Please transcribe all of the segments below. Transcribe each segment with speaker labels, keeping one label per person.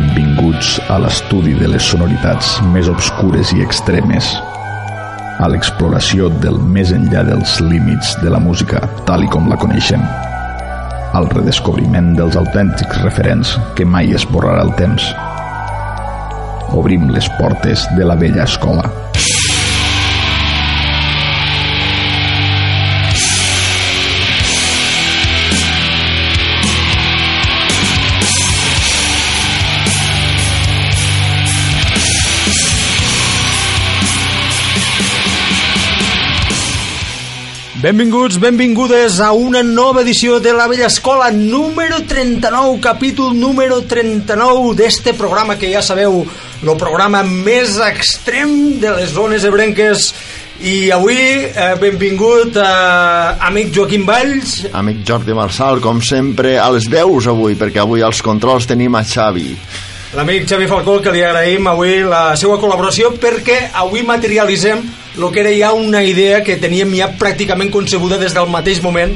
Speaker 1: Benvinguts a l'estudi de les sonoritats més obscures i extremes, a l'exploració del més enllà dels límits de la música tal i com la coneixem, al redescobriment dels autèntics referents que mai esborrarà el temps. Obrim les portes de la vella escola.
Speaker 2: Benvinguts, benvingudes a una nova edició de La Vella Escola, número 39, capítol número 39 d'este programa que ja sabeu, el programa més extrem de les zones ebrenques i avui eh, benvingut a amic Joaquim Valls
Speaker 3: Amic Jordi Marçal, com sempre, a les 10 avui, perquè avui als controls tenim a Xavi.
Speaker 2: L'amic Xavi Falcó que li agraïm avui la seva col·laboració perquè avui materialitzem el que era ja una idea que teníem ja pràcticament concebuda des del mateix moment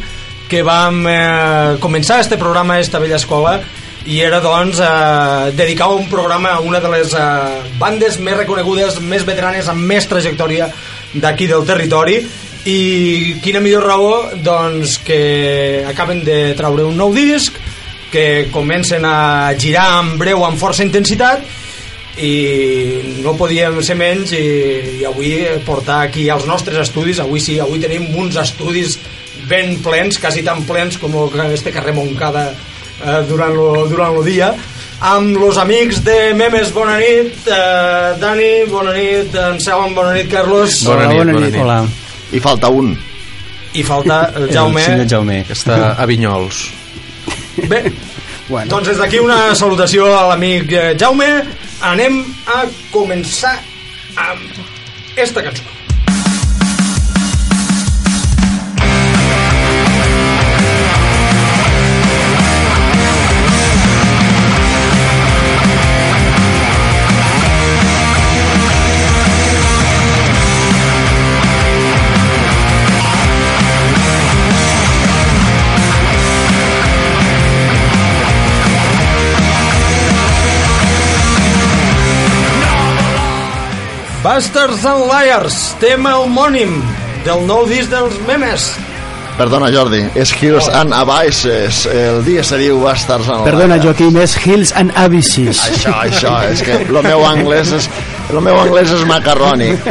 Speaker 2: que vam eh, començar este programa, esta vella escola i era doncs eh, dedicar un programa a una de les eh, bandes més reconegudes, més veteranes amb més trajectòria d'aquí del territori. I quina millor raó doncs que acaben de traure un nou disc que comencen a girar amb breu amb força intensitat i no podíem ser menys i, i avui portar aquí als nostres estudis avui sí, avui tenim uns estudis ben plens, quasi tan plens com este carrer Moncada eh, durant lo, durant lo dia amb los amics de Memes, bona nit eh, Dani, bona nit Anselm, bona nit Carlos
Speaker 4: Bona nit,
Speaker 5: bona
Speaker 4: bona
Speaker 5: nit. Hola.
Speaker 3: I falta un.
Speaker 2: i falta el Jaume
Speaker 5: El Jaume.
Speaker 4: Que està a Vinyols.
Speaker 2: Bé,
Speaker 5: Bueno,
Speaker 2: doncs des d'aquí una salutació a l'amic eh, Jaume. Anem a començar amb esta cançó. Bastards and Liars, tema homònim del nou disc dels memes.
Speaker 3: Perdona, Jordi, és Hills and Avices. El dia se diu Bastards and
Speaker 5: perdona,
Speaker 3: Liars.
Speaker 5: Joaquim, és Hills and Abysses.
Speaker 3: Això, això, és que el meu anglès és... El meu anglès és macarrònic.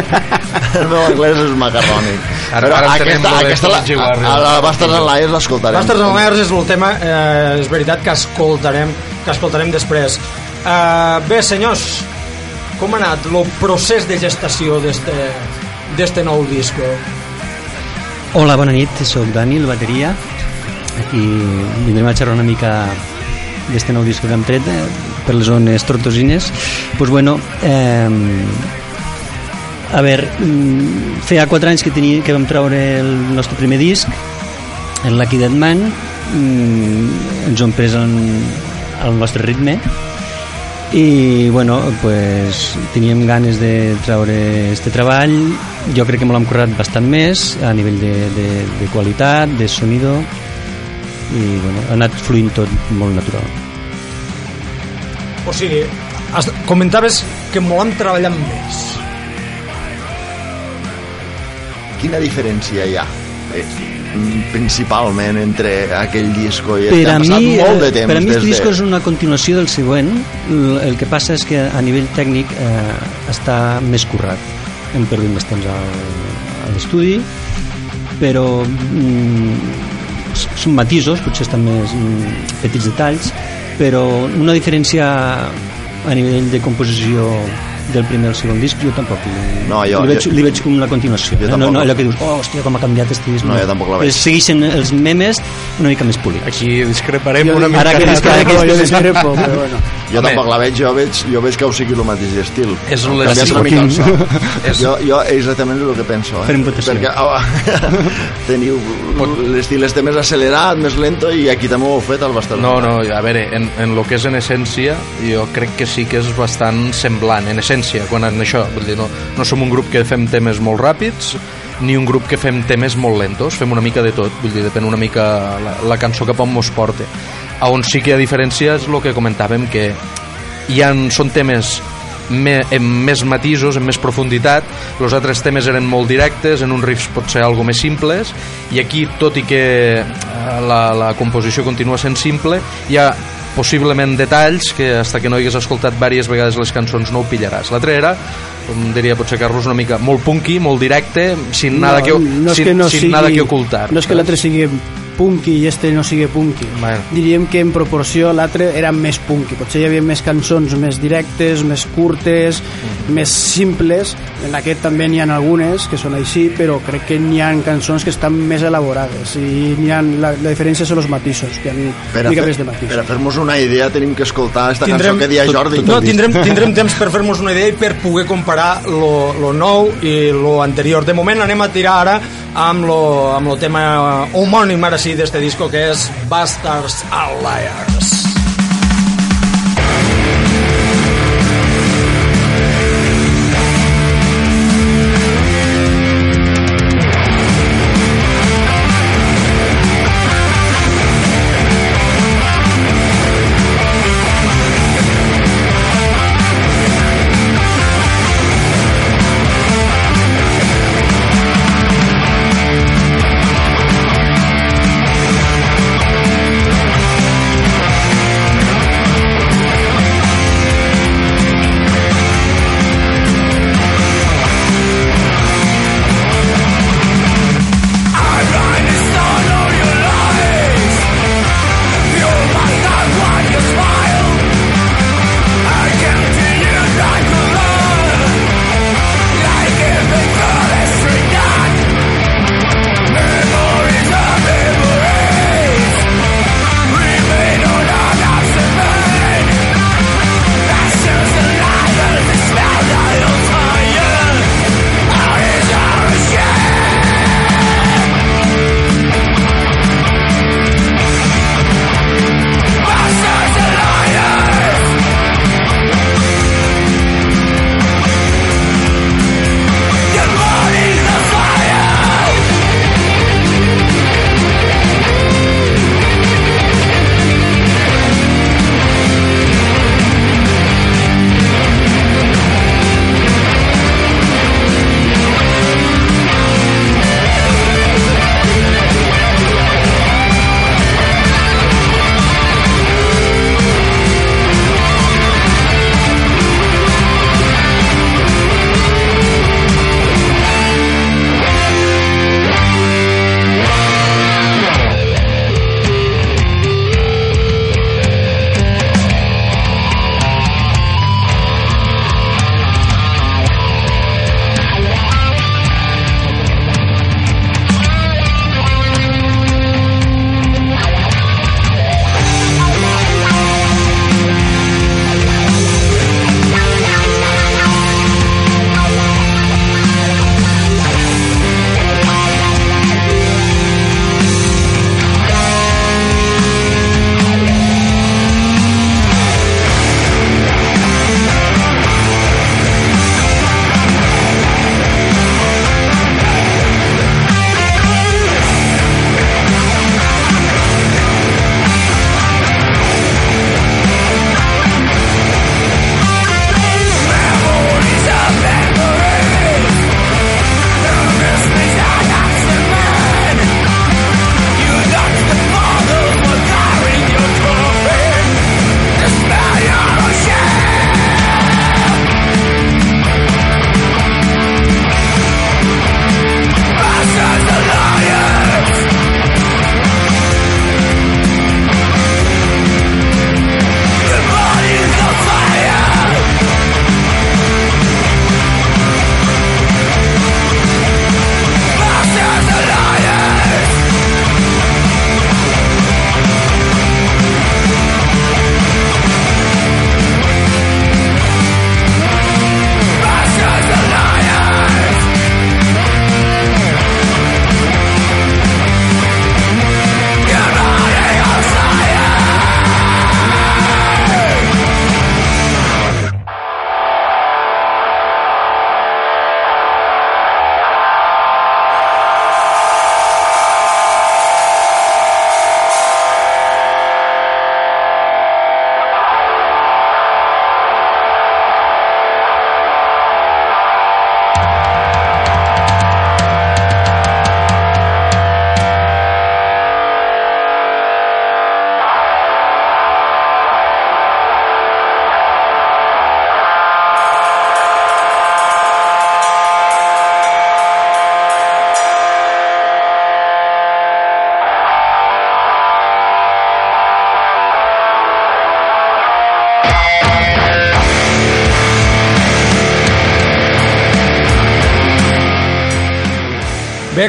Speaker 3: El meu anglès és macarrònic.
Speaker 4: Ara-
Speaker 3: Però
Speaker 4: ara
Speaker 3: aquesta,
Speaker 4: de
Speaker 3: aquesta la, a, a la Bastards and Liars l'escoltarem.
Speaker 2: Bastards and Liars és el tema, eh, és veritat que escoltarem, que escoltarem després. Eh, bé, senyors, com ha anat el procés de gestació d'este nou disco?
Speaker 5: Hola, bona nit, sóc Dani, el bateria. Aquí vindrem a xerrar una mica d'este nou disc que hem tret eh, per les zones tortosines. pues bueno, eh, a veure, mm, feia 4 anys que, tenia, que vam treure el nostre primer disc, el Lucky Dead Man, mm, ens ho hem pres en, al nostre ritme, i bueno, pues, teníem ganes de treure este treball jo crec que me l'hem currat bastant més a nivell de, de, de qualitat de sonido i bueno, ha anat fluint tot molt natural
Speaker 2: O sigui, has, comentaves que m'ho hem treballat més.
Speaker 3: Quina diferència hi ha? Eh, principalment entre aquell disco i
Speaker 5: per
Speaker 3: Ha passat
Speaker 5: mi,
Speaker 3: molt de
Speaker 5: eh,
Speaker 3: temps
Speaker 5: per a mi este disco
Speaker 3: de...
Speaker 5: és una continuació del següent. El, que passa és que a nivell tècnic eh, està més currat. Hem perdut més temps al, a l'estudi però mm, són matisos potser estan més mm, petits detalls però una diferència a nivell de composició del primer al segon disc jo tampoc li,
Speaker 3: No, jo-
Speaker 5: li, veig,
Speaker 3: jo-
Speaker 5: li veig com una continuació
Speaker 3: Jo
Speaker 5: eh? no, no, allò que dius, oh, hòstia, com ha canviat este disc
Speaker 3: No, jo tampoc la veig.
Speaker 5: Eh, segueixen els memes una mica més polits
Speaker 4: Aquí discreparem una mica.
Speaker 5: ara que discrepo,
Speaker 4: Ara
Speaker 5: jo discrepo, però bueno.
Speaker 3: Jo
Speaker 4: Home.
Speaker 3: tampoc la veig, jo veig, jo veig que ho sigui el mateix estil.
Speaker 4: És l'estil.
Speaker 3: canviat una mica el so.
Speaker 4: És-
Speaker 3: Jo, jo exactament és el que penso. Eh?
Speaker 5: Farem votació.
Speaker 3: Perquè oh, teniu l'estil este més accelerat, més lento, i aquí també ho heu fet, el Bastards.
Speaker 4: No, no, a veure, en, en lo que és en essència, jo crec que sí que és bastant semblant, en essència, quan en això, vull dir, no, no som un grup que fem temes molt ràpids, ni un grup que fem temes molt lentos, fem una mica de tot, vull dir, depèn una mica la, la cançó cap on mos porte. A on sí que hi ha diferència és el que comentàvem, que hi han, són temes me, amb més matisos, amb més profunditat els altres temes eren molt directes en uns riffs potser algo més simples i aquí, tot i que eh, la, la composició continua sent simple hi ha possiblement detalls que hasta que no hagués escoltat diverses vegades les cançons no ho pillaràs. L'altre era, com diria potser Carlos, una mica molt punky, molt directe, sin nada,
Speaker 6: no,
Speaker 4: que,
Speaker 6: no
Speaker 4: sin,
Speaker 6: que no
Speaker 4: sin
Speaker 6: sigui,
Speaker 4: nada que ocultar.
Speaker 6: No és que l'altre sigui punky i este no sigui punky.
Speaker 4: Bueno.
Speaker 6: Diríem que en proporció l'altre era més punky. Potser hi havia més cançons més directes, més curtes,
Speaker 4: Mm.
Speaker 6: més simples. En aquest també n'hi ha algunes que són així, però crec que n'hi ha cançons que estan més elaborades i n'hi ha, la, la diferència són els matisos, que hi ha
Speaker 3: Per a,
Speaker 6: mica
Speaker 3: fer,
Speaker 6: més de matisos.
Speaker 3: per a fer-nos una idea tenim que escoltar esta cançó que dia Jordi.
Speaker 2: no, tindrem, tindrem temps per fer-nos una idea i per poder comparar lo, lo nou i lo anterior. De moment anem a tirar ara amb lo, amb lo tema homònim ara sí d'este disco que és Bastards and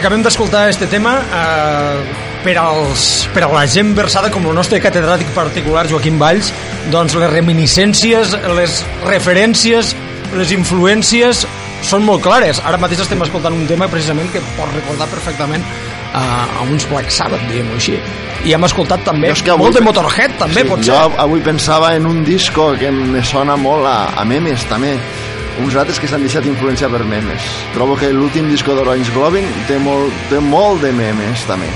Speaker 2: acabem d'escoltar este tema eh, per, als, per a la gent versada com el nostre catedràtic particular Joaquim Valls doncs les reminiscències, les referències, les influències són molt clares. Ara mateix estem escoltant un tema precisament que pot recordar perfectament a, a uns Black Sabbath, diguem-ho així. I hem escoltat també
Speaker 3: Jo és que avui-
Speaker 2: molt de Motorhead, també,
Speaker 3: Sí,
Speaker 2: pot
Speaker 3: jo avui pensava en un disco que me sona molt a, a memes també uns altres que s'han deixat influenciar per memes trobo que l'últim disco d'Orange Globin té molt, té molt de memes també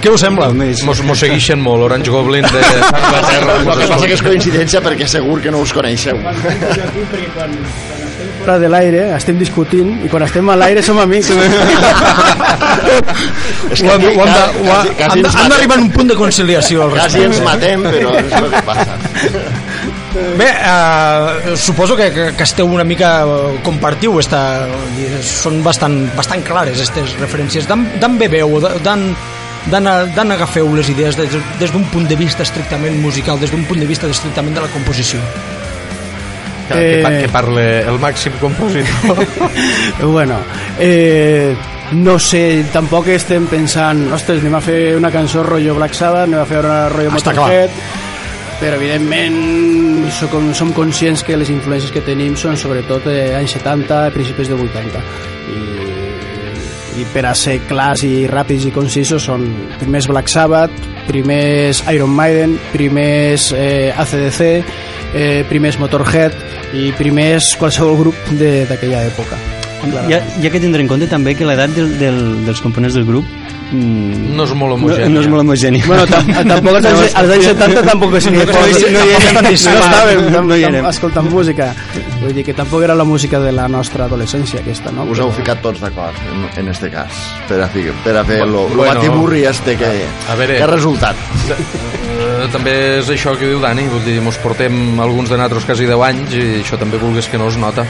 Speaker 2: Què us sembla?
Speaker 4: Mos, mos seguixen molt, Orange Goblin de Anglaterra.
Speaker 3: el que passa que és coincidència perquè segur que no us coneixeu
Speaker 6: fora de l'aire estem discutint i quan estem a l'aire som amics.
Speaker 3: És
Speaker 2: hem,
Speaker 3: aquí
Speaker 2: ho hem de, ho ha,
Speaker 3: quasi- quasi
Speaker 2: han, d'arribar a un punt de conciliació al
Speaker 3: quasi ens matem però és el que passa.
Speaker 2: Bé, eh, suposo que, que, que esteu una mica eh, compartiu esta, són bastant, bastant clares aquestes referències. D'on d'on beveu d'on agafeu les idees des, des d'un punt de vista estrictament musical des d'un punt de vista estrictament de la composició
Speaker 4: Que, que,
Speaker 6: Eh.
Speaker 4: que parle el màxim compositor.
Speaker 6: bueno, eh, no sé, tampoc estem pensant ostres, anem a fer una cançó rotllo Black Sabbath, anem a fer una rotllo
Speaker 2: Està
Speaker 6: Motorhead però evidentment som, som conscients que les influències que tenim són sobretot eh, anys 70, principis de 80 i, i per a ser clars i ràpids i concisos són primers Black Sabbath primers Iron Maiden primers eh, ACDC eh, primers Motorhead i primers qualsevol grup d'aquella època.
Speaker 5: Ha, hi ha que tindre en compte també que l'edat del, del, dels components del grup mm,
Speaker 4: No és molt
Speaker 5: no,
Speaker 4: homogènia.
Speaker 5: no és molt homogènia.
Speaker 6: Bueno, tam tampoc als anys, als anys 70 tampoc és que
Speaker 2: No,
Speaker 6: no,
Speaker 2: no,
Speaker 6: no,
Speaker 2: no hi érem tantíssim.
Speaker 6: no estàvem
Speaker 5: No hi érem.
Speaker 6: escoltant música vull dir que tampoc era la música de la nostra adolescència aquesta, no?
Speaker 3: us heu ficat tots d'acord en, en este cas per a, fi, per a fer lo, lo
Speaker 4: Bueno.
Speaker 3: batiburri este que,
Speaker 4: A veure.
Speaker 3: que ha resultat
Speaker 4: Eh, també és això que diu Dani, vull dir, mos portem alguns de nosaltres quasi 10 anys i això també vulguis que no es nota.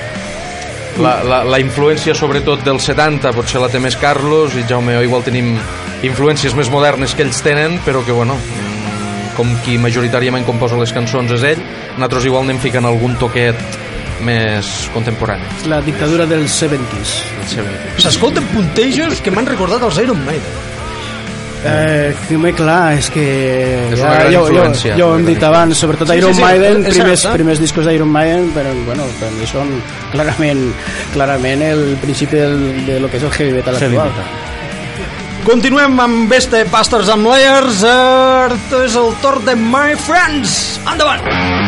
Speaker 4: La, la, la influència sobretot dels 70 potser la té més Carlos i Jaume o igual tenim influències més modernes que ells tenen però que bueno mm, com qui majoritàriament composa les cançons és ell nosaltres igual anem ficant algun toquet més contemporani.
Speaker 6: La dictadura dels 70s
Speaker 4: del seu
Speaker 2: s'escolten puntejos que m'han recordat els Iron Maiden
Speaker 6: Eh, home, clar, és que
Speaker 4: És
Speaker 6: ja,
Speaker 4: una gran
Speaker 6: jo, jo,
Speaker 4: influència,
Speaker 6: jo ho hem dit abans, sobretot
Speaker 2: Sí, sí,
Speaker 6: Iron
Speaker 2: sí,
Speaker 6: Maiden,
Speaker 2: és
Speaker 6: primers,
Speaker 2: cert, eh?
Speaker 6: primers discos d'Iron Maiden, però bueno, per mi són clarament, clarament el principi del, de lo que és el heavy metal
Speaker 5: Heavy
Speaker 6: actual.
Speaker 5: metal.
Speaker 2: Continuem amb este Bastards and Layers. Ara és el torn de My Friends. Endavant!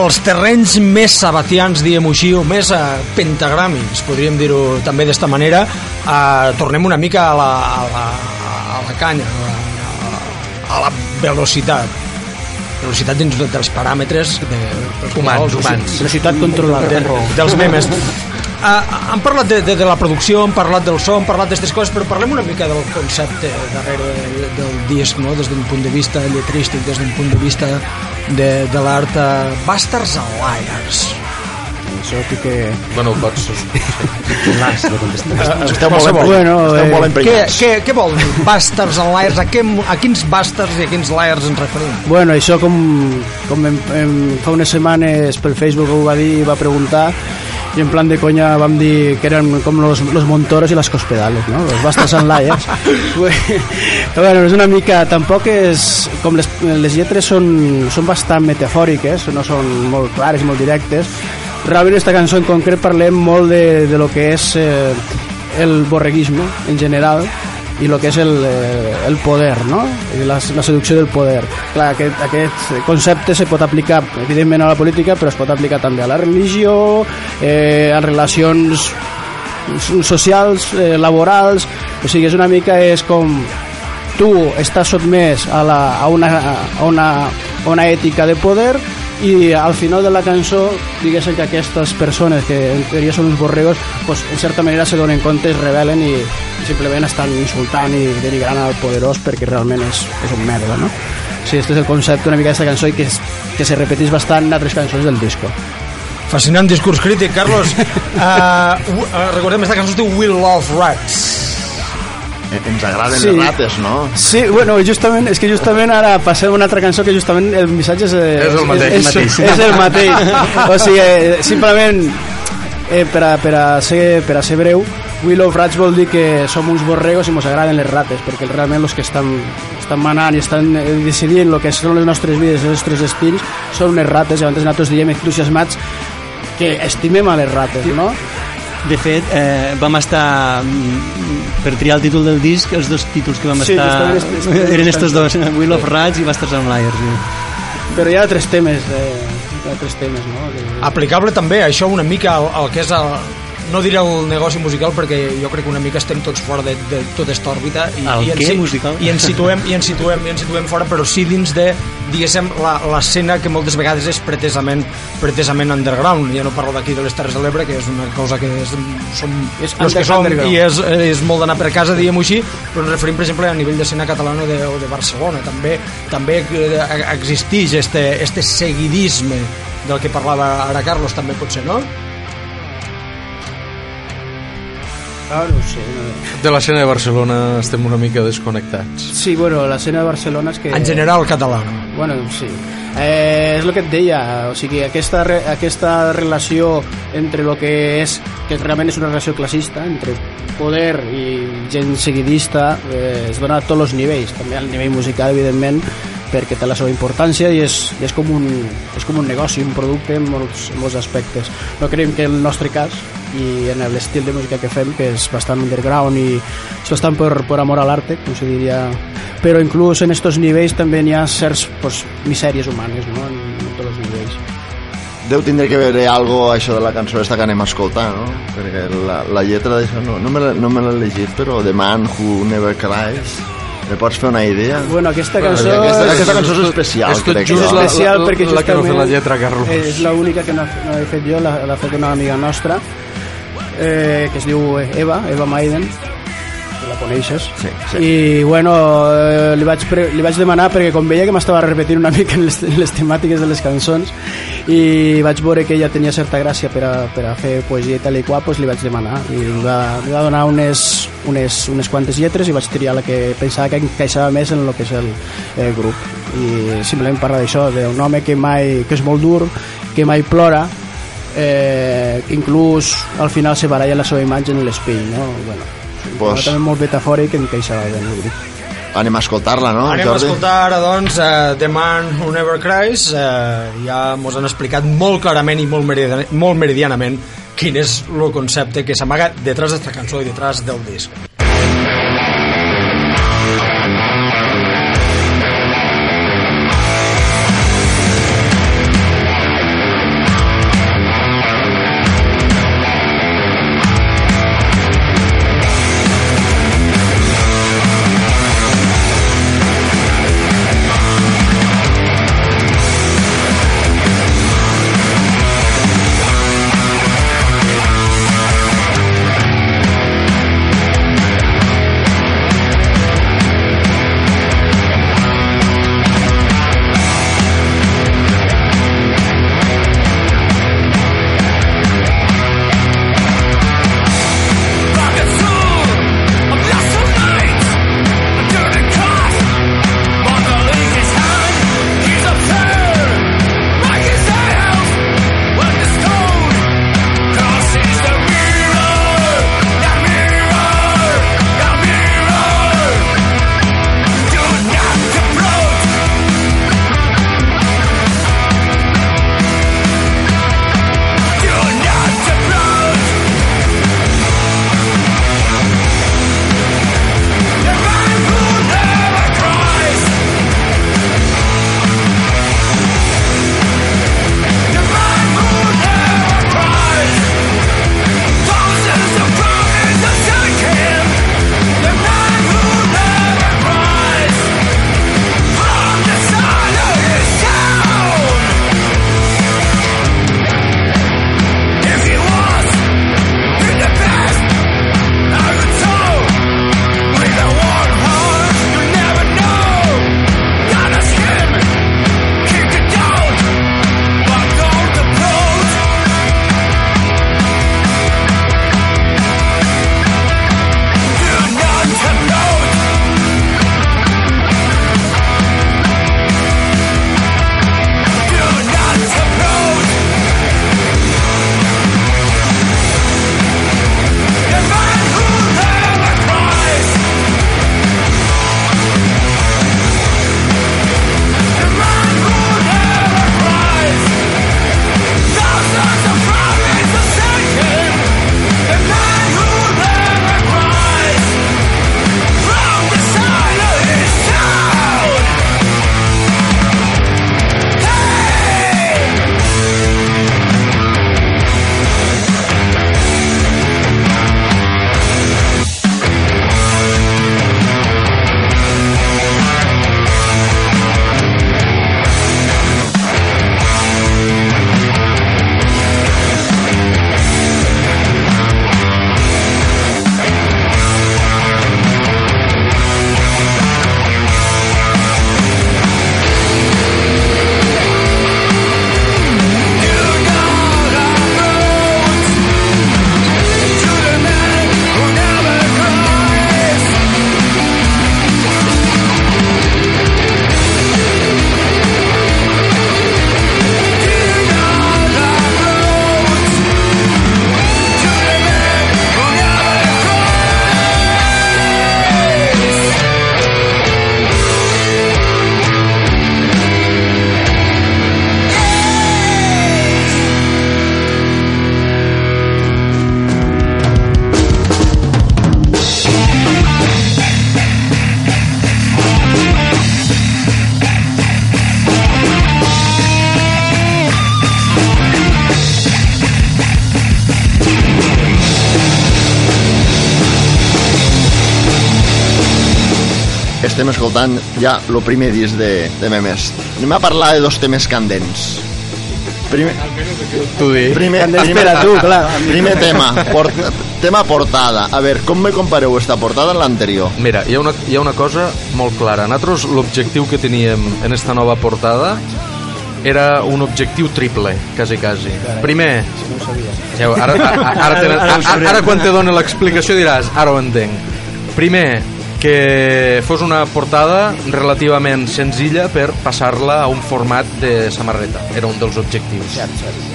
Speaker 2: Dels terrenys més sabatians, diem-ho així, o més eh, pentagràmics, podríem dir-ho també d'esta manera, eh, tornem una mica a la, a la, a la canya, a la, a la velocitat velocitat dins dels paràmetres de,
Speaker 4: Humans, humans.
Speaker 6: Velocitat controlada.
Speaker 2: de, dels memes. Uh, han parlat de, de, de la producció, han parlat del so, han parlat d'aquestes coses, però parlem una mica del concepte darrere de, del disc, no? des d'un punt de vista lletrístic, des d'un punt de vista de, de l'art. Uh, Bastards and Liars.
Speaker 6: Això sí que...
Speaker 4: Bueno, pots...
Speaker 5: L'has de contestar.
Speaker 3: Esteu molt.
Speaker 6: Bueno,
Speaker 3: Esteu
Speaker 6: eh,
Speaker 2: Què, què, què vol dir Bastards and Liars? A, què, a quins bastards i a quins liars ens referim?
Speaker 6: Bueno, això com, com em, em, fa unes setmanes pel Facebook ho va dir i va preguntar i en plan de conya vam dir que eren com los, los montoros i les cospedales, no? Los bastards and liars. bueno, és una mica... Tampoc és... Com les, les lletres són, són bastant metafòriques, no són molt clares i molt directes. Realment aquesta cançó en concret parlem molt de, de lo que és eh, el borreguisme en general i el que és el, eh, el poder, no? La, la seducció del poder. Clar, aquest, aquest concepte se pot aplicar, evidentment, a la política, però es pot aplicar també a la religió, eh, a relacions socials, eh, laborals... O sigui, és una mica és com tu estàs sotmès a, la, a, una, a, una, a una ètica de poder i al final de la cançó diguéssim que aquestes persones que en teoria són uns borregos pues, en certa manera se donen compte, es rebel·len i, simplement estan insultant i denigrant al poderós perquè realment és, és un merda no? Sí, este és el concepte una mica d'aquesta cançó i que, és, que se repeteix bastant en altres cançons del disco
Speaker 2: Fascinant discurs crític, Carlos. Uh, uh, recordem, aquesta cançó es diu We Love Rats.
Speaker 3: Eh, Ens agraden
Speaker 6: Sí.
Speaker 3: les rates, no?
Speaker 6: Sí, bueno, justament, és que justament ara passem a una altra cançó que justament el missatge és, eh,
Speaker 4: És el mateix.
Speaker 6: És, és, és el mateix. o sigui, eh, simplement, eh, per, a, per, a ser, per a ser breu, We Love Rats vol dir que som uns borregos i ens agraden les rates, perquè realment els que estan, estan manant i estan eh, decidint el que són les nostres vides, els nostres destins, són unes rates, i abans nosaltres diem entusiasmats que estimem a les rates, no?
Speaker 5: De fet, eh, vam estar mm, per triar el títol del disc, els dos títols que vam
Speaker 6: Sí,
Speaker 5: estar eren estos dos, Will of Rats i Bastards and Liars. Sí.
Speaker 6: Però hi ha tres temes, eh, hi ha tres temes, no? Que,
Speaker 2: Aplicable també això una mica al, al que és el, no diré el negoci musical perquè jo crec que una mica estem tots fora de, de tota aquesta òrbita i,
Speaker 5: El
Speaker 2: i, ens,
Speaker 5: què, musical?
Speaker 2: i ens situem i ens situem i ens situem fora però sí dins de diguéssim la- l'escena que moltes vegades és pretesament pretesament underground ja no parlo d'aquí de les Terres de l'Ebre que és una cosa que és, som
Speaker 6: És
Speaker 2: els que som i és, és molt d'anar per casa diguem-ho així però ens referim per exemple a nivell d'escena catalana o de, o de Barcelona també també eh, existeix este, este seguidisme del que parlava ara Carlos també pot ser, no?
Speaker 6: Ah, no sé, no.
Speaker 4: De l'escena de Barcelona estem una mica desconnectats.
Speaker 6: Sí, bueno, l'escena de Barcelona és que...
Speaker 2: En general català.
Speaker 6: Bueno, sí. Eh, és el que et deia, o sigui, aquesta, re, aquesta relació entre el que és, que realment és una relació classista, entre poder i gent seguidista, eh, es dona a tots els nivells, també al nivell musical, evidentment, perquè té la seva importància i és, i és, com, un, és com un negoci, un producte en molts, en molts aspectes. No creiem que el nostre cas i en l'estil de música que fem, que és bastant underground i és bastant per, per amor a l'arte, com se diria, però inclús en estos nivells també n'hi ha certs pues, misèries humanes, no?, en, en tots els nivells.
Speaker 3: Deu tindre que veure algo això de la cançó esta que anem a escoltar, no? Perquè la, la lletra d'això no, no me l'he no llegit, però The Man Who Never Cries, me pots fer una idea?
Speaker 6: Bueno, aquesta
Speaker 3: Bueno,
Speaker 6: cançó...
Speaker 3: aquesta,
Speaker 6: és-
Speaker 3: aquesta cançó és especial,
Speaker 4: és
Speaker 3: crec.
Speaker 4: just
Speaker 3: jo.
Speaker 4: la-
Speaker 6: especial perquè
Speaker 4: la que no
Speaker 6: justament
Speaker 4: fa la lletra, Carlos.
Speaker 6: és l'única que no, no he fet jo, l'ha fet una amiga nostra eh, que es diu Eva, Eva Maiden la coneixes.
Speaker 3: Sí, sí.
Speaker 6: i bueno eh, li, vaig pre li vaig demanar perquè com veia que m'estava repetint una mica en les, en les temàtiques de les cançons i vaig veure que ella tenia certa gràcia per a, per a fer poesia i tal i qual, doncs li vaig demanar. I li va, li va donar unes, unes, unes quantes lletres i vaig triar la que pensava que encaixava més en el que és el, el grup. I simplement parla d'això, d'un home que mai que és molt dur, que mai plora eh, inclús al final se baralla la seva imatge en l'espill no? bueno,
Speaker 3: Pues-
Speaker 6: també molt metafòric que encaixava bé en el grup
Speaker 3: Anem a escoltar-la, no,
Speaker 2: Anem a
Speaker 3: Jordi?
Speaker 2: escoltar ara, doncs, uh, The Man Who Never Cries. Uh, ja mos han explicat molt clarament i molt, meridian molt meridianament quin és el concepte que s'amaga detrás d'esta cançó i detrás del disc.
Speaker 3: Escoltant ja el primer disc de, de Memes. Anem a parlar de dos temes candents. Primer,
Speaker 4: Tu di.
Speaker 3: primer, primer,
Speaker 6: per a tu, clar.
Speaker 3: primer tema, port, tema portada. A veure, com me compareu esta portada amb l'anterior?
Speaker 4: Mira, hi ha, una, hi ha una cosa molt clara. Nosaltres l'objectiu que teníem en esta nova portada era un objectiu triple, quasi, quasi. Primer, ja, ho- ara, ara, ara, tenen,
Speaker 5: Ara ho
Speaker 4: ara, ara quan te dono l'explicació diràs, ara ho entenc. Primer, que fos una portada relativament senzilla per passar-la a un format de samarreta. Era un dels objectius.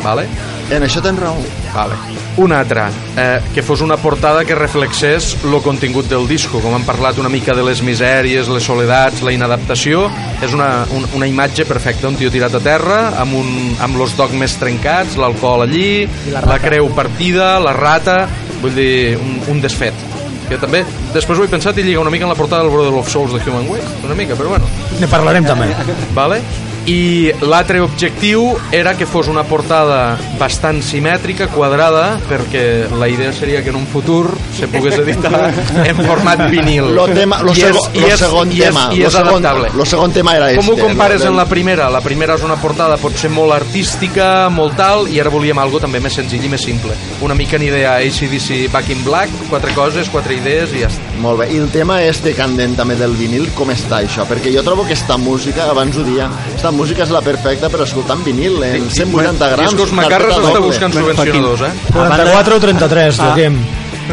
Speaker 4: Vale?
Speaker 3: En això tens raó.
Speaker 4: Vale. Un altre, eh, que fos una portada que reflexés el contingut del disco, com hem parlat una mica de les misèries, les soledats, la inadaptació, és una, un, una imatge perfecta, un tio tirat a terra, amb, un, amb los dogmes trencats, l'alcohol allí,
Speaker 6: la
Speaker 4: la,
Speaker 6: rata.
Speaker 4: creu partida, la rata, vull dir, un, un desfet. Que també, després ho he pensat i lliga una mica en la portada del Brother of Souls de Human Waste, una mica, però bueno.
Speaker 2: Ne parlarem també.
Speaker 4: Vale? I l'altre objectiu era que fos una portada bastant simètrica, quadrada, perquè la idea seria que en un futur se pogués editar en format vinil.
Speaker 3: Lo, tema, lo,
Speaker 4: I és- i
Speaker 3: lo
Speaker 4: és-
Speaker 3: segon
Speaker 4: i és-
Speaker 3: tema.
Speaker 4: I
Speaker 3: lo,
Speaker 4: és
Speaker 3: segon,
Speaker 4: adaptable.
Speaker 3: lo segon tema era
Speaker 4: Com ho
Speaker 3: este.
Speaker 4: compares
Speaker 3: lo
Speaker 4: amb
Speaker 3: del-
Speaker 4: la primera? La primera és una portada potser molt artística, molt tal, i ara volíem algo també més senzill i més simple. Una mica en idea ACDC Back in Black, quatre coses, quatre idees i ja està.
Speaker 3: Molt bé, i el tema este candent també del vinil, com està això? Perquè jo trobo que esta música, abans ho dia, esta música és la perfecta per escoltar en vinil, en 180 grams.
Speaker 4: Discos Macarres
Speaker 3: carpeta
Speaker 4: està buscant subvencionadors, eh?
Speaker 5: A banda-
Speaker 2: 44 o 33,
Speaker 5: Ah.
Speaker 2: Joaquim.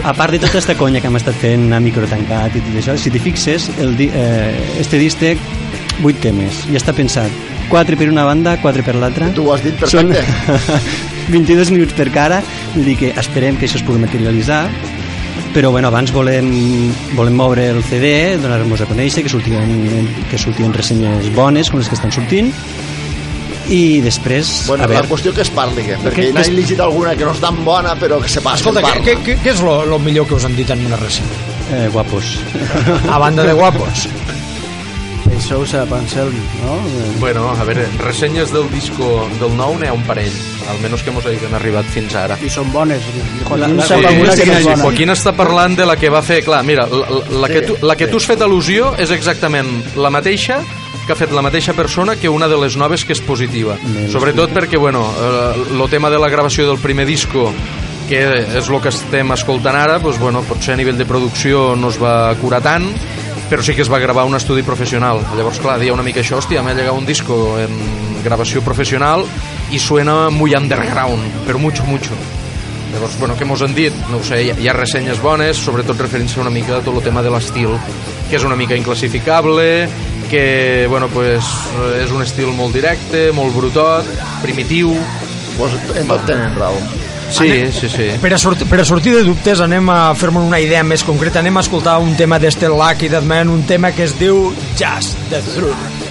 Speaker 5: A part de tota aquesta conya que hem estat fent a micro tancat i tot això, si t'hi fixes, el, eh, este disc té 8 temes i està pensat 4 per una banda, 4 per l'altra.
Speaker 3: Tu ho has dit
Speaker 5: Són
Speaker 3: perfecte.
Speaker 5: 22 minuts per cara, vull dir que esperem que això es pugui materialitzar però bueno, abans volem, volem moure el CD, donar-nos a conèixer, que sortien, que sortien ressenyes bones, com les que estan sortint, i després,
Speaker 3: Bueno,
Speaker 5: a
Speaker 3: la
Speaker 5: veure,
Speaker 3: qüestió que es parli, que, perquè
Speaker 5: Que-
Speaker 3: n'he
Speaker 5: que-
Speaker 3: llegit alguna que no és tan bona, però que se parli.
Speaker 2: Escolta, què,
Speaker 3: parla.
Speaker 2: què, què, què és lo, lo millor que us han dit en una ressenya?
Speaker 5: eh, guapos.
Speaker 2: A banda de guapos.
Speaker 6: Això ho sap Anselm, no?
Speaker 4: Bueno, a veure, ressenyes del disco del nou n'hi ha un parell, almenys que mos hagin arribat fins ara.
Speaker 6: I són bones. Joaquim
Speaker 5: La- sí, sí.
Speaker 4: Joaquín està parlant de la que va fer... Clar, mira, la, la, que, tu, la que
Speaker 3: sí.
Speaker 4: tu has fet al·lusió és exactament la mateixa que ha fet la mateixa persona que una de les noves que és positiva. Sobretot perquè, bueno, el tema de la gravació del primer disco que és el que estem escoltant ara, doncs, bueno, potser a nivell de producció no es va curar tant, però sí que es va gravar un estudi professional. Llavors, clar, deia una mica això, hòstia, m'he llegat un disco en gravació professional i suena muy underground, però mucho, mucho. Llavors, bueno, què mos han dit? No ho sé, hi ha, hi ha ressenyes bones, sobretot referint-se una mica a tot el tema de l'estil, que és una mica inclassificable, que, bueno, pues, és un estil molt directe, molt brutot, primitiu...
Speaker 3: Pues, en tot tenen raó.
Speaker 4: Sí, sí, sí.
Speaker 2: Per a, sortir, per a sortir de dubtes anem a fer-me una idea més concreta anem a escoltar un tema d'este Lucky Dead Man un tema que es diu Just the Truth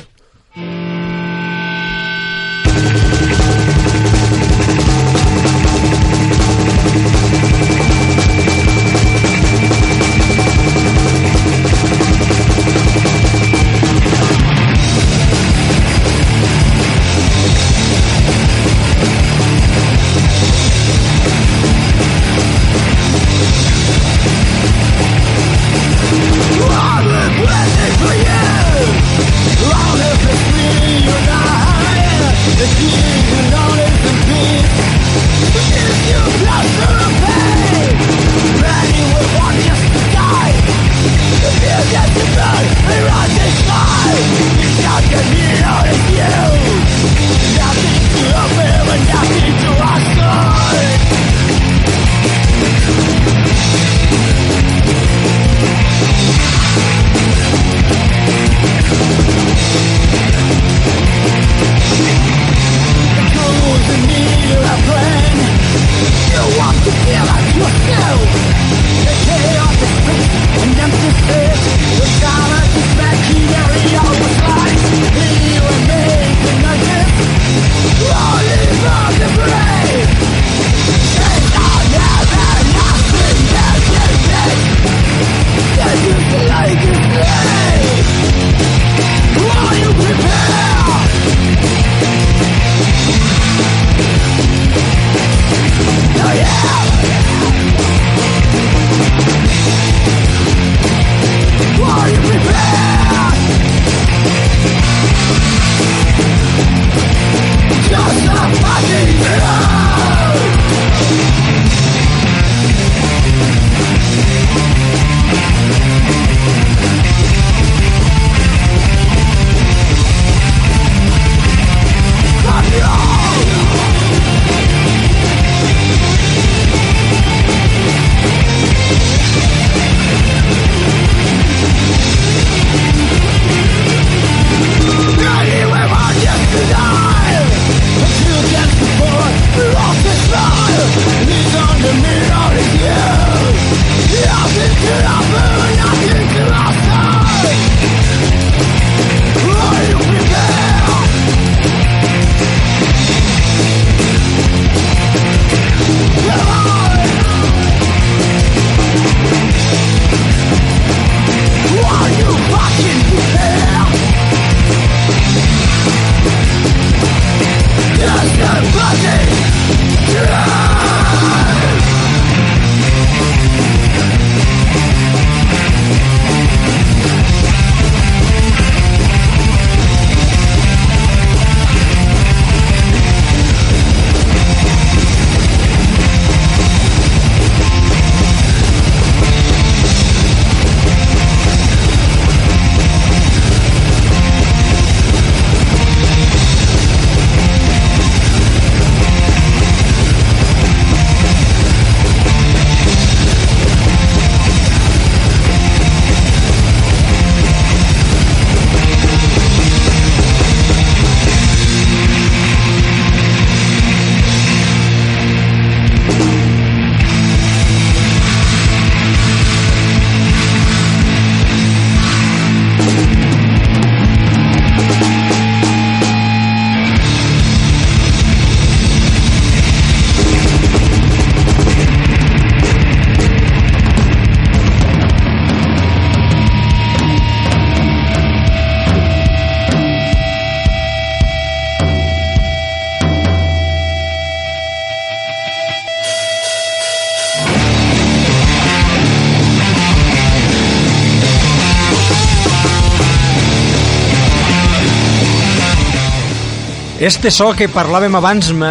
Speaker 2: Este so que parlàvem abans, me...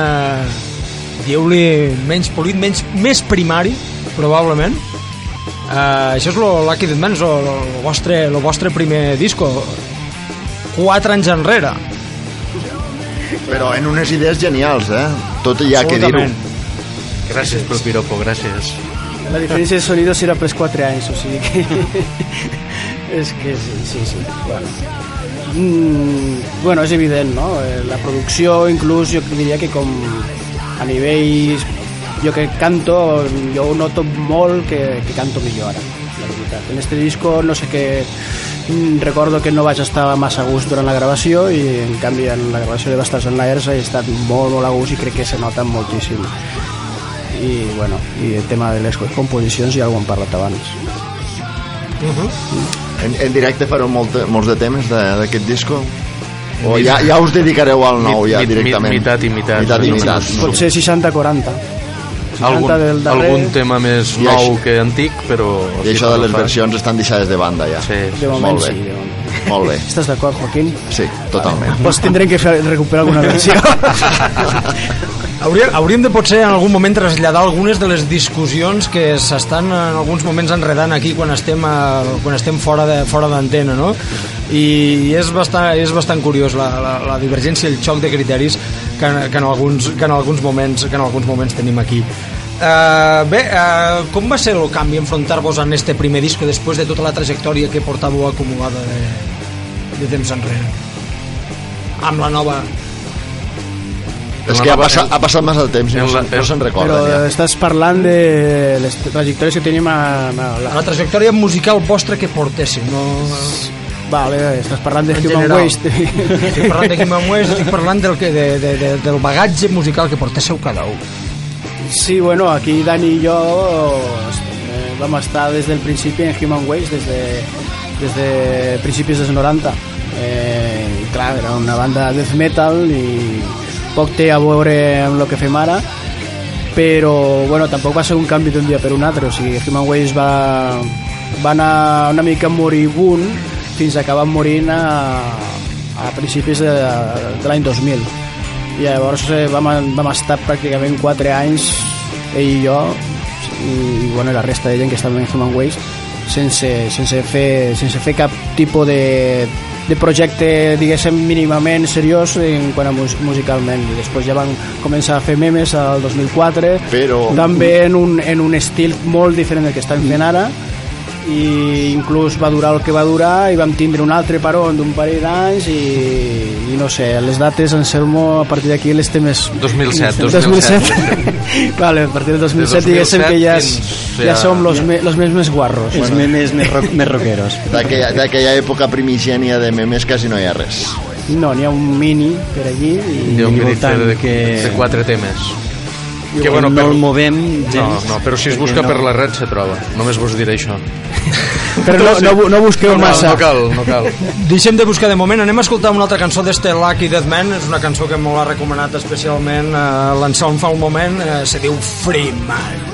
Speaker 2: dieu-li menys polit, menys, més primari, probablement. Uh, això és lo Lucky Dead Man, el, el, vostre, el vostre primer disco. Quatre anys enrere.
Speaker 3: Però en unes idees genials, eh? Tot hi ha que dir-ho.
Speaker 4: Gràcies pel piropo, gràcies.
Speaker 6: La diferència de sonido serà pels 4 anys, o sigui que... és que sí, sí, sí. Bueno. Mm, bueno, és evident, no? Eh, La producció, inclús, jo diria que com a nivell... Jo que canto, jo ho noto molt que, que canto millor ara, la veritat. En este disco no sé què... mm, Recordo que no vaig estar massa a gust durant la gravació i en canvi en la gravació de Bastards and Liars he estat molt, molt a gust i crec que se nota moltíssim i bueno, i el tema de les composicions ja ho hem parlat abans
Speaker 3: En, en directe fareu molt, molts de temes d'aquest disco? O ja, ja us dedicareu al nou, ja, directament?
Speaker 4: mitat i mitat.
Speaker 3: Mitat i mitat.
Speaker 6: potser 60-40
Speaker 4: Algun,
Speaker 6: del darrer
Speaker 4: algun tema més nou
Speaker 3: això-
Speaker 4: que antic, però...
Speaker 3: I això de les versions estan deixades de banda, ja.
Speaker 4: Sí,
Speaker 6: de moment
Speaker 3: Molt bé.
Speaker 6: sí de moment.
Speaker 3: Molt bé.
Speaker 6: estàs d'acord Joaquín?
Speaker 3: Sí, totalment.
Speaker 6: pues tindrem que fer, recuperar alguna versió
Speaker 2: Hauríem, hauríem de potser en algun moment traslladar algunes de les discussions que s'estan en alguns moments enredant aquí quan estem, a, quan estem fora de fora d'antena, no? I és bastant, és bastant curiós la, la, la divergència i el xoc de criteris que, en- que, en alguns, que, en alguns moments, que en alguns moments tenim aquí. Uh, bé, uh, com va ser el canvi enfrontar-vos en este primer disco després de tota la trajectòria que portàveu acumulada de, de temps enrere? Amb la nova
Speaker 3: És que ha passat, ha passat massa el temps no, se'n- no se'n
Speaker 6: però
Speaker 3: recorden, ja.
Speaker 6: estàs parlant de les trajectòries que tenim a, a la,
Speaker 2: la trajectòria musical vostra que portéssiu no...
Speaker 6: vale, estàs parlant de
Speaker 2: En
Speaker 6: Human
Speaker 2: general.
Speaker 6: Waste
Speaker 2: estic parlant de Human Waste estic parlant del, que, de, de, de, del bagatge musical que portéssiu cada un
Speaker 6: Sí, bueno, aquí Dani i jo eh, vam estar des del principi en Human Waste, des de, des de dels 90. Eh, i clar, era una banda death metal i poc té a veure amb el que fem ara, però bueno, tampoc va ser un canvi d'un dia per un altre, o sigui, Human Waste va, va anar una mica moribund fins a acabar morint a, a principis de, de l'any 2000 i llavors eh, vam, vam estar pràcticament 4 anys ell i jo i, i bueno, la resta de gent que estava en Human Waste sense, sense, fer, sense fer cap tipus de, de projecte diguéssim mínimament seriós en quant a mus musicalment. I després ja van començar a fer memes al 2004
Speaker 3: Però-
Speaker 6: també en un, en un estil molt diferent del que estan fent ara i inclús va durar el que va durar i vam tindre un altre paró d'un parell d'anys i, i no sé, les dates en Selmo a partir d'aquí les té més
Speaker 4: 2007,
Speaker 6: 2007. vale, a partir del 2007,
Speaker 4: De 2007
Speaker 6: diguéssim que ja, és,
Speaker 4: fins
Speaker 6: ja
Speaker 4: a-
Speaker 6: som los, me, los més més guarros
Speaker 5: Els memes més, rock, més rockeros.
Speaker 3: D'aquella època primigènia de memes quasi no hi ha res.
Speaker 6: no, n'hi ha un mini per allí i,
Speaker 4: Déu
Speaker 5: Mini
Speaker 4: miri
Speaker 5: voltant
Speaker 4: de,
Speaker 5: que-
Speaker 4: de quatre temes. Que, bueno,
Speaker 5: no
Speaker 4: per-
Speaker 5: el movem gens.
Speaker 4: No, no, però si es busca
Speaker 5: no-
Speaker 4: per la red se troba. Només vos diré això.
Speaker 6: Però no, no, no busqueu
Speaker 4: No,
Speaker 6: massa.
Speaker 4: no cal, no cal.
Speaker 7: Deixem de buscar de moment, anem a escoltar una altra cançó d'este Lucky Dead Man, és una cançó que molt ha recomanat especialment eh, l'Anselm fa un moment, eh, se diu Free Man.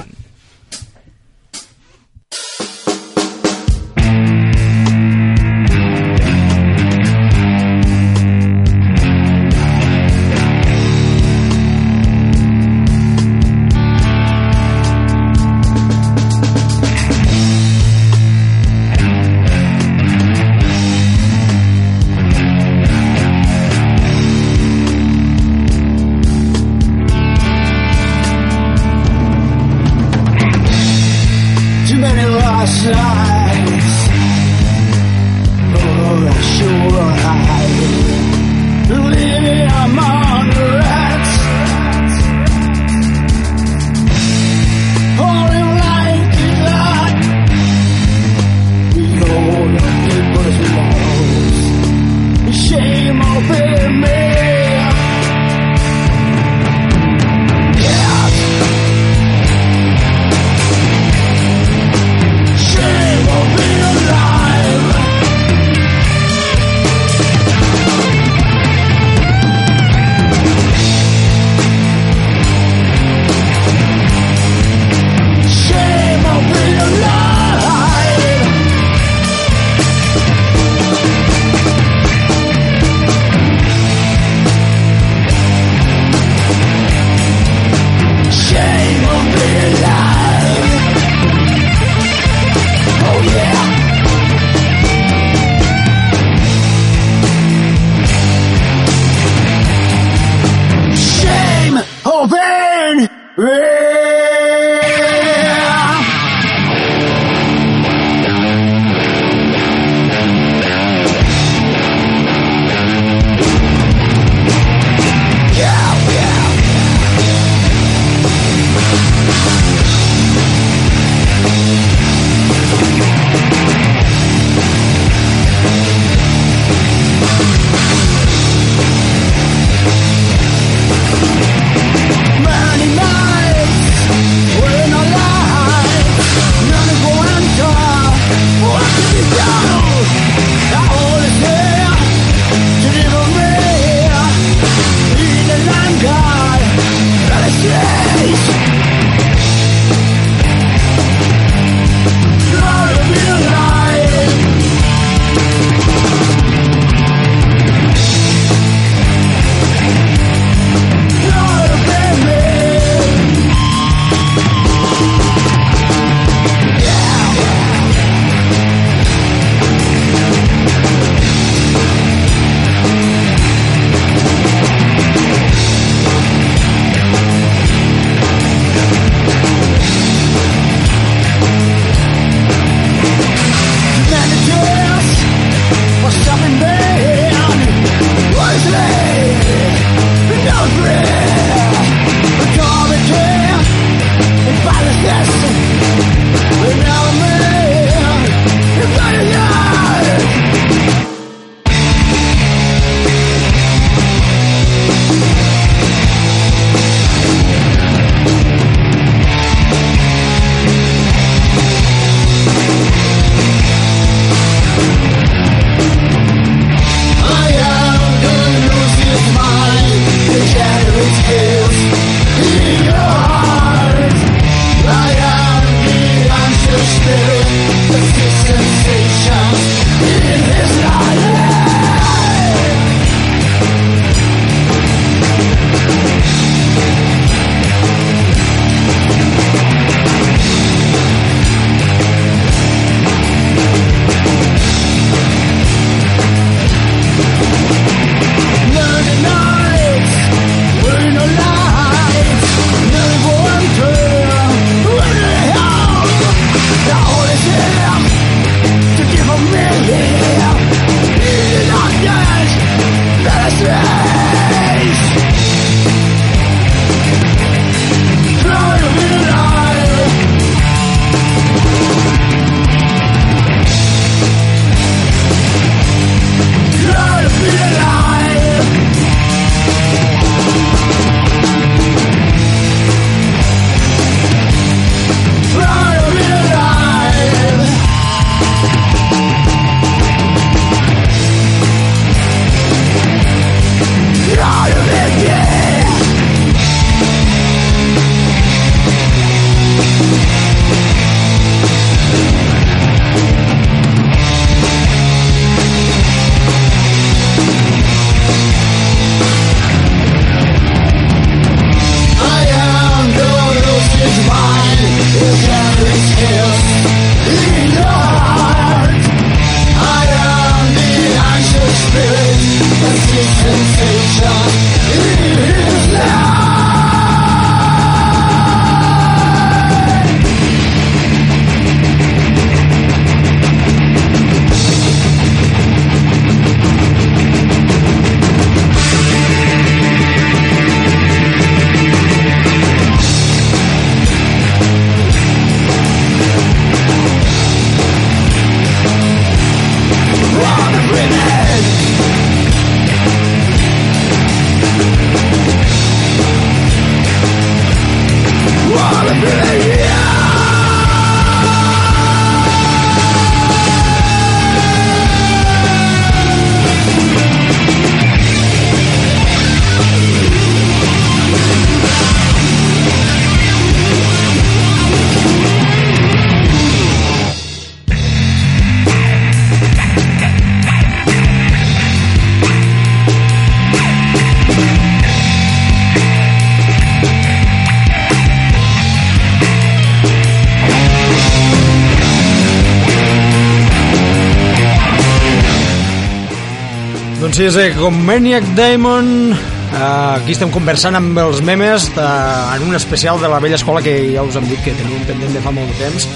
Speaker 2: Doncs sí, és eh, com Maniac Diamond eh, aquí estem conversant amb els memes de, en un especial de la vella escola que ja us hem dit que tenim pendent de fa molt de temps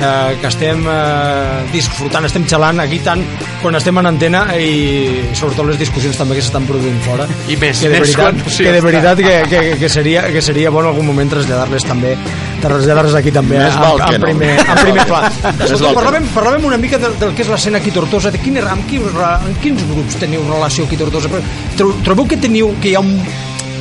Speaker 2: eh, que estem eh, disfrutant, estem xalant aquí tant quan estem en antena i sobretot les discussions també que s'estan produint fora.
Speaker 4: I més,
Speaker 2: que de
Speaker 4: més
Speaker 2: veritat,
Speaker 4: no s'hi
Speaker 2: que, de veritat que, que, que, seria, que seria bon algun moment traslladar-les també traslladar-les aquí també
Speaker 3: Més
Speaker 2: en,
Speaker 3: val
Speaker 2: en,
Speaker 3: no.
Speaker 2: primer, en primer pla. Escolta, parlàvem, parlàvem una mica del, del que és l'escena aquí Tortosa. De quin, amb, quins, amb quins grups teniu relació aquí Tortosa? Tro- trobeu que teniu que hi ha un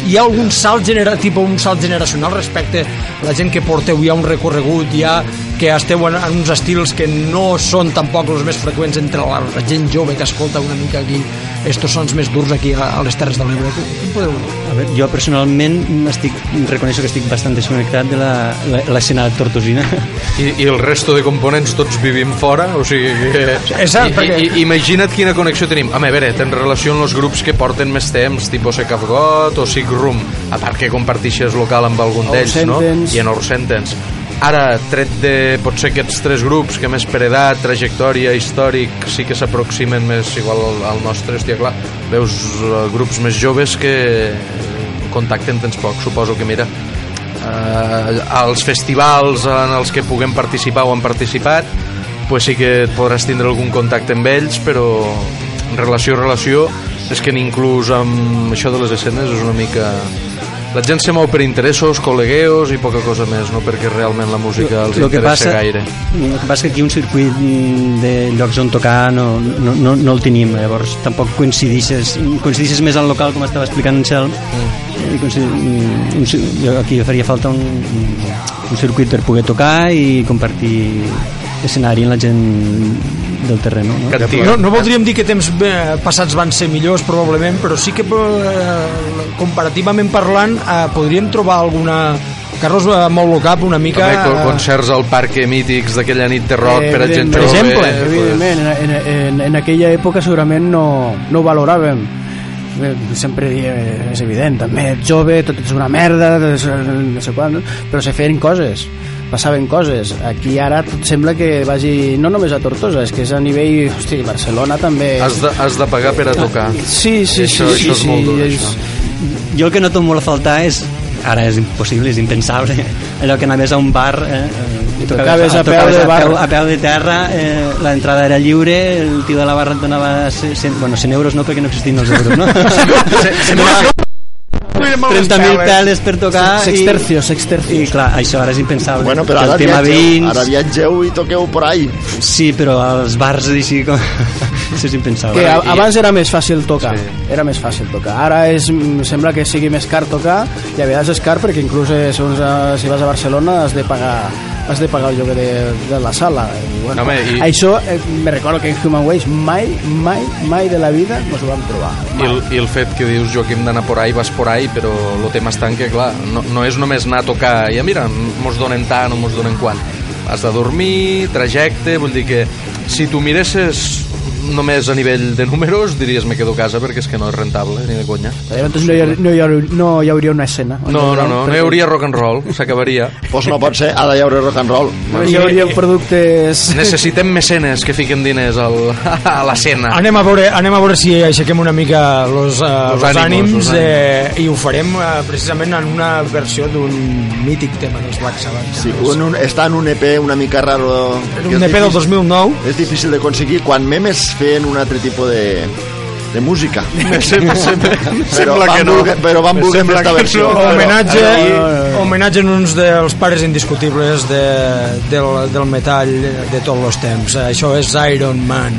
Speaker 2: hi ha algun salt, genera, tipus, un salt generacional respecte a la gent que porteu, hi ha un recorregut, hi ha que esteu en, en uns estils que no són tampoc els més freqüents entre la, la gent jove que escolta una mica aquí estos sons més durs aquí a, a les Terres de l'Ebre. Podeu...
Speaker 5: A veure, jo personalment estic, reconeixo que estic bastant desconnectat de la- la- l'escena tortosina.
Speaker 4: I, i el resto de components tots vivim fora o sigui que...
Speaker 2: Exacte,
Speaker 4: I,
Speaker 2: perquè-
Speaker 4: i, imagina't quina connexió tenim a veure, tens relació amb els grups que porten més temps tipus Secaf Got o Sick Room a part que compartixes local amb algun d'ells no? I en Our Sentence ara, tret de potser aquests tres grups que més per edat, trajectòria, històric sí que s'aproximen més igual al, al nostre, hòstia, clar, veus uh, grups més joves que contacten tens poc, suposo que mira eh, als festivals en els que puguem participar o han participat pues sí que podràs tindre algun contacte amb ells però en relació a relació és que inclús amb això de les escenes és una mica la gent se mou per interessos, col·legueos i poca cosa més, no perquè realment la música els
Speaker 5: Lo que
Speaker 4: interessa
Speaker 5: passa,
Speaker 4: gaire.
Speaker 5: el que passa que aquí un circuit de llocs on tocar no, no, no, no el tenim, llavors tampoc coincidixes, coincidixes més al local com estava explicant en Xel.
Speaker 4: Mm.
Speaker 5: i aquí faria falta un, un circuit per poder tocar i compartir escenari amb la gent del terreno no?
Speaker 2: No, no voldríem dir que temps eh, passats van ser millors, probablement, però sí que eh, comparativament parlant eh, podríem trobar alguna Carlos eh, molt local una mica
Speaker 4: També
Speaker 2: eh,
Speaker 4: concerts al parc mítics d'aquella nit de rock per a gent
Speaker 6: Evidentment.
Speaker 4: jove
Speaker 2: Per exemple,
Speaker 4: pues,
Speaker 6: Evidentment, en, en, en, en aquella època segurament no, no ho valoràvem. Bé, Sempre és evident, també ets jove, tot és una merda, eh, no sé quan, però se feien coses, passaven coses. Aquí ara tot sembla que vagi, no només a Tortosa, és que és a nivell, hosti, Barcelona també...
Speaker 4: has, de, has de pagar per a tocar
Speaker 6: Sí, sí,
Speaker 4: Això-
Speaker 6: sí,
Speaker 4: això és
Speaker 6: sí,
Speaker 4: molt dur,
Speaker 6: és-
Speaker 4: això.
Speaker 5: jo el que noto molt a faltar és ara és impossible, és impensable allò que anaves a un bar eh, eh,
Speaker 6: I tocaves a peu
Speaker 5: tocaves
Speaker 6: de
Speaker 5: a
Speaker 6: bar.
Speaker 5: peu, a peu de terra eh, l'entrada era lliure el tio de la barra et donava 100, bueno, 100 euros no perquè no existien els euros no? 30.000 peles per tocar
Speaker 6: Sextercios,
Speaker 5: i,
Speaker 6: sextercios.
Speaker 5: i clar, això ara és impensable
Speaker 3: Bueno, però
Speaker 5: el
Speaker 3: ara
Speaker 5: tema
Speaker 3: viatgeu,
Speaker 5: vins
Speaker 3: ara viatgeu i toqueu por ahí.
Speaker 5: sí, però als bars així com... això és impensable
Speaker 6: que abans era més fàcil tocar
Speaker 4: Sí.
Speaker 6: era més fàcil tocar ara és, mm, sembla que sigui més car tocar i a vegades és car perquè inclús segons, eh, si vas a Barcelona has de pagar has de pagar el lloguer de, de la sala I, bueno,
Speaker 4: Home, i-
Speaker 6: això eh, me recordo que en Human Ways mai, mai, mai de la vida ens ho vam trobar
Speaker 4: I el, I el fet que dius, Joaquim, d'anar por ahí, vas por ahí, però el tema està en que, clar, no, no és només anar a tocar i, ah, mira, mos donen tant o mos donen quant. Has de dormir, trajecte, vull dir que si tu miresses només a nivell de números diries me quedo a casa perquè és que no és rentable ni de conya.
Speaker 6: Llavors no hi, ha- no, hi, ha- no hi hauria una escena.
Speaker 4: No, no, no, no hi hauria rock and roll s'acabaria.
Speaker 3: Pues no pot ser, ha de haure rock and roll.
Speaker 6: Només hi hauria productes.
Speaker 4: Necessitem mecenes que fiquen diners al, a l'escena
Speaker 2: Anem a veure, anem a veure si aixequem una mica los, uh,
Speaker 4: Los
Speaker 2: los,
Speaker 4: ànims,
Speaker 2: ànims,
Speaker 4: los
Speaker 2: eh, i ho farem uh, precisament en una versió d'un mític tema dels Black Sabbath.
Speaker 3: Sí, un, un, està en un EP una mica raro.
Speaker 2: un EP del
Speaker 3: difícil-
Speaker 2: 2009
Speaker 3: És difícil d'aconseguir quan memes feien un altre tipus de, de música.
Speaker 4: Sembla, sembla,
Speaker 3: Però
Speaker 4: sembla
Speaker 3: van
Speaker 4: que no
Speaker 3: voler, però van voler fer esta
Speaker 4: que
Speaker 3: versió.
Speaker 4: no.
Speaker 2: Homenatge,
Speaker 6: Ara-
Speaker 2: homenatge en uns dels pares indiscutibles de, del, del metall de tots els temps. Això és Iron Man.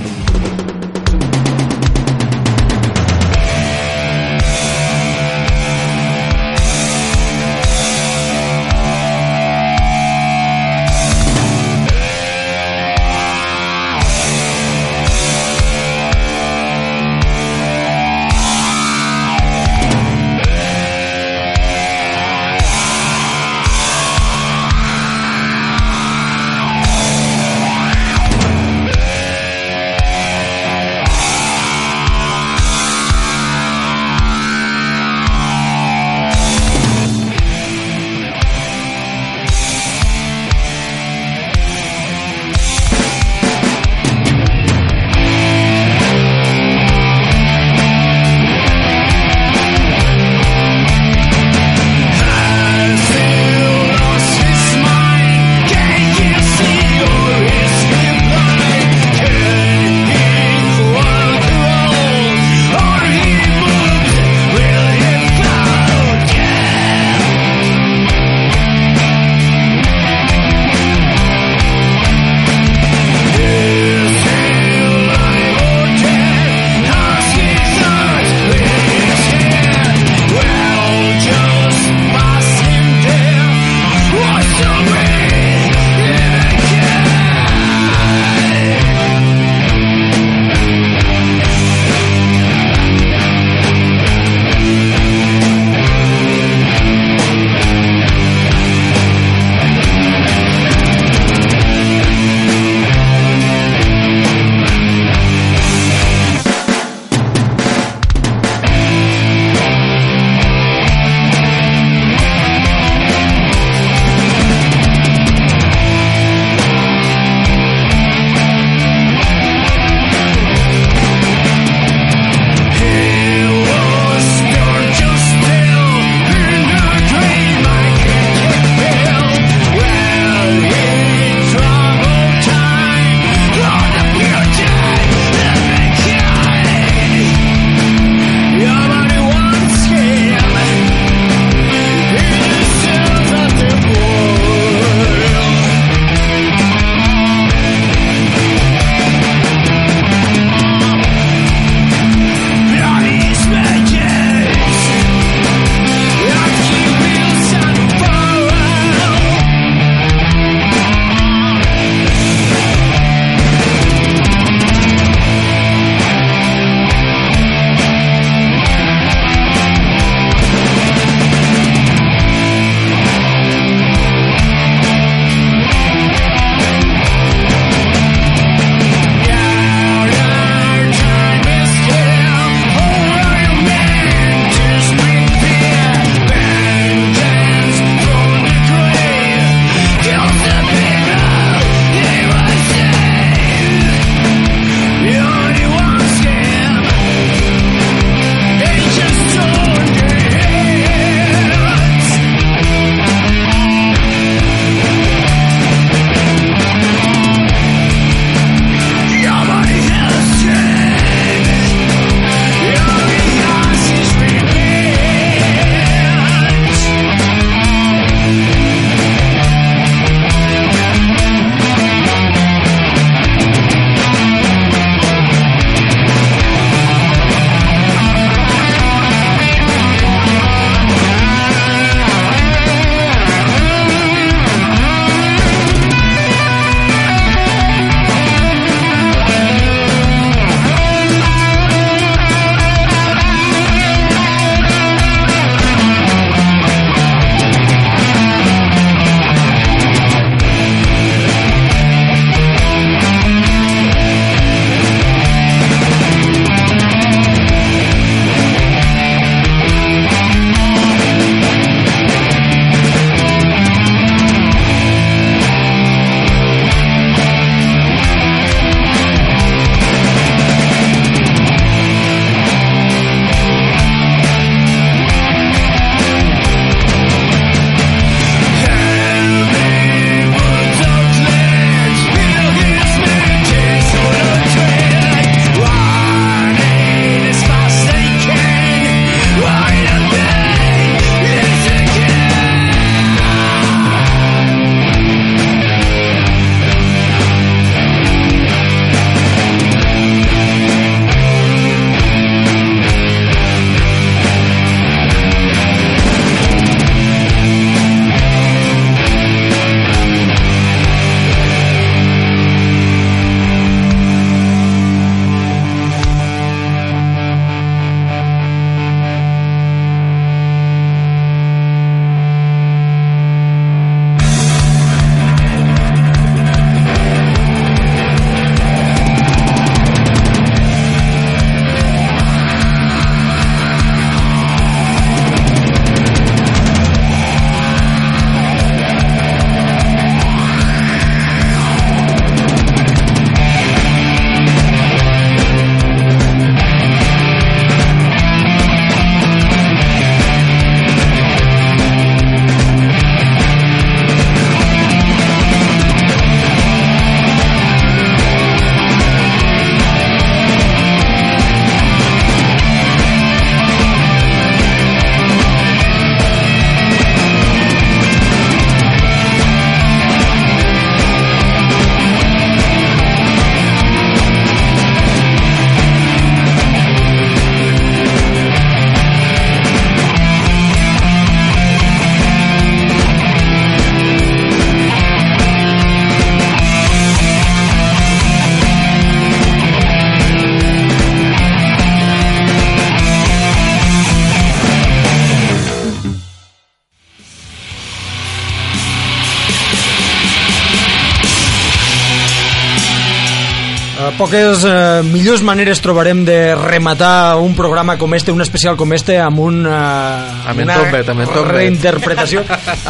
Speaker 2: Poques eh, millors maneres trobarem de rematar un programa com este, un especial com este, amb un, eh,
Speaker 4: Amb
Speaker 2: una
Speaker 4: Tombet, amb Tombet.
Speaker 2: reinterpretació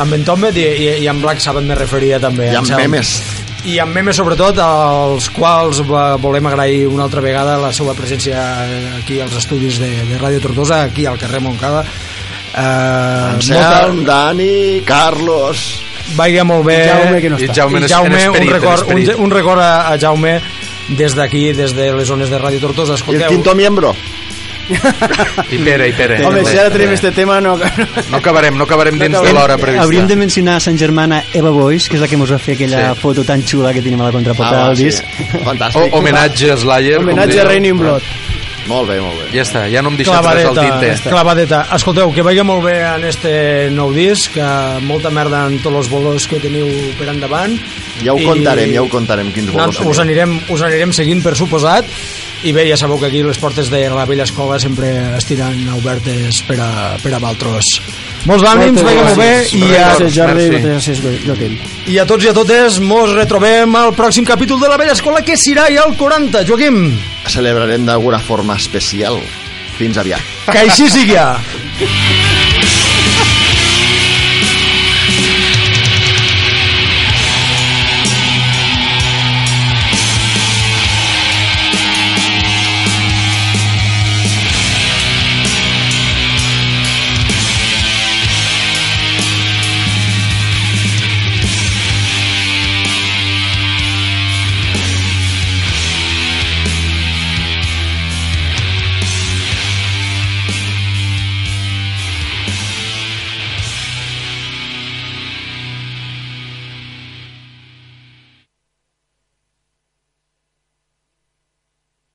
Speaker 2: amb en Tombet i, i, i amb Black Sabbath me referia també
Speaker 3: I amb
Speaker 2: Anselm.
Speaker 3: memes.
Speaker 2: i amb memes sobretot als quals volem agrair una altra vegada la seva presència aquí als estudis de, de Ràdio Tortosa aquí al carrer Montcada eh,
Speaker 3: Anselm, Dani, Carlos...
Speaker 2: vaiga molt bé
Speaker 6: Jaume, que no
Speaker 4: I
Speaker 6: està.
Speaker 4: Jaume,
Speaker 2: i Jaume, un record, un, un record a, a Jaume des d'aquí, des de les zones de Ràdio Tortosa
Speaker 3: I el
Speaker 2: escolteu,
Speaker 3: quinto miembro.
Speaker 4: I Pere, i Pere.
Speaker 6: Home, si ara tenim este tema, no...
Speaker 4: No acabarem, no acabarem dins de l'hora prevista.
Speaker 5: Hauríem de mencionar a Sant Germana Eva Boix, que és la que ens va fer aquella
Speaker 4: Sí.
Speaker 5: foto tan xula que tenim a la contraportada
Speaker 3: Ah,
Speaker 5: del
Speaker 3: sí.
Speaker 5: disc.
Speaker 4: O,
Speaker 3: Fantàstic.
Speaker 4: homenatge a Slayer.
Speaker 6: Homenatge a. Raining Blood.
Speaker 3: Molt bé, molt bé.
Speaker 4: Ja està, ja no em deixes res al tinte.
Speaker 2: clavadeta. Escolteu, que vagi molt bé en este nou disc, que molta merda en tots els bolos que teniu per endavant.
Speaker 3: Ja ho
Speaker 2: I-
Speaker 3: contarem, ja ho contarem, quins
Speaker 2: No,
Speaker 3: bolos
Speaker 2: us anirem, us anirem seguint, per suposat, i bé, ja sabeu que aquí les portes de la vella escola sempre estiran obertes per a, per a valtros. Molts ànims, molt bé, i a,
Speaker 6: Jordi, gràcies,
Speaker 2: i a tots i a totes mos retrobem al pròxim capítol de la vella escola, que serà ja el 40. Joaquim,
Speaker 3: Celebrarem d'alguna forma especial. Fins aviat.
Speaker 2: que així sigui.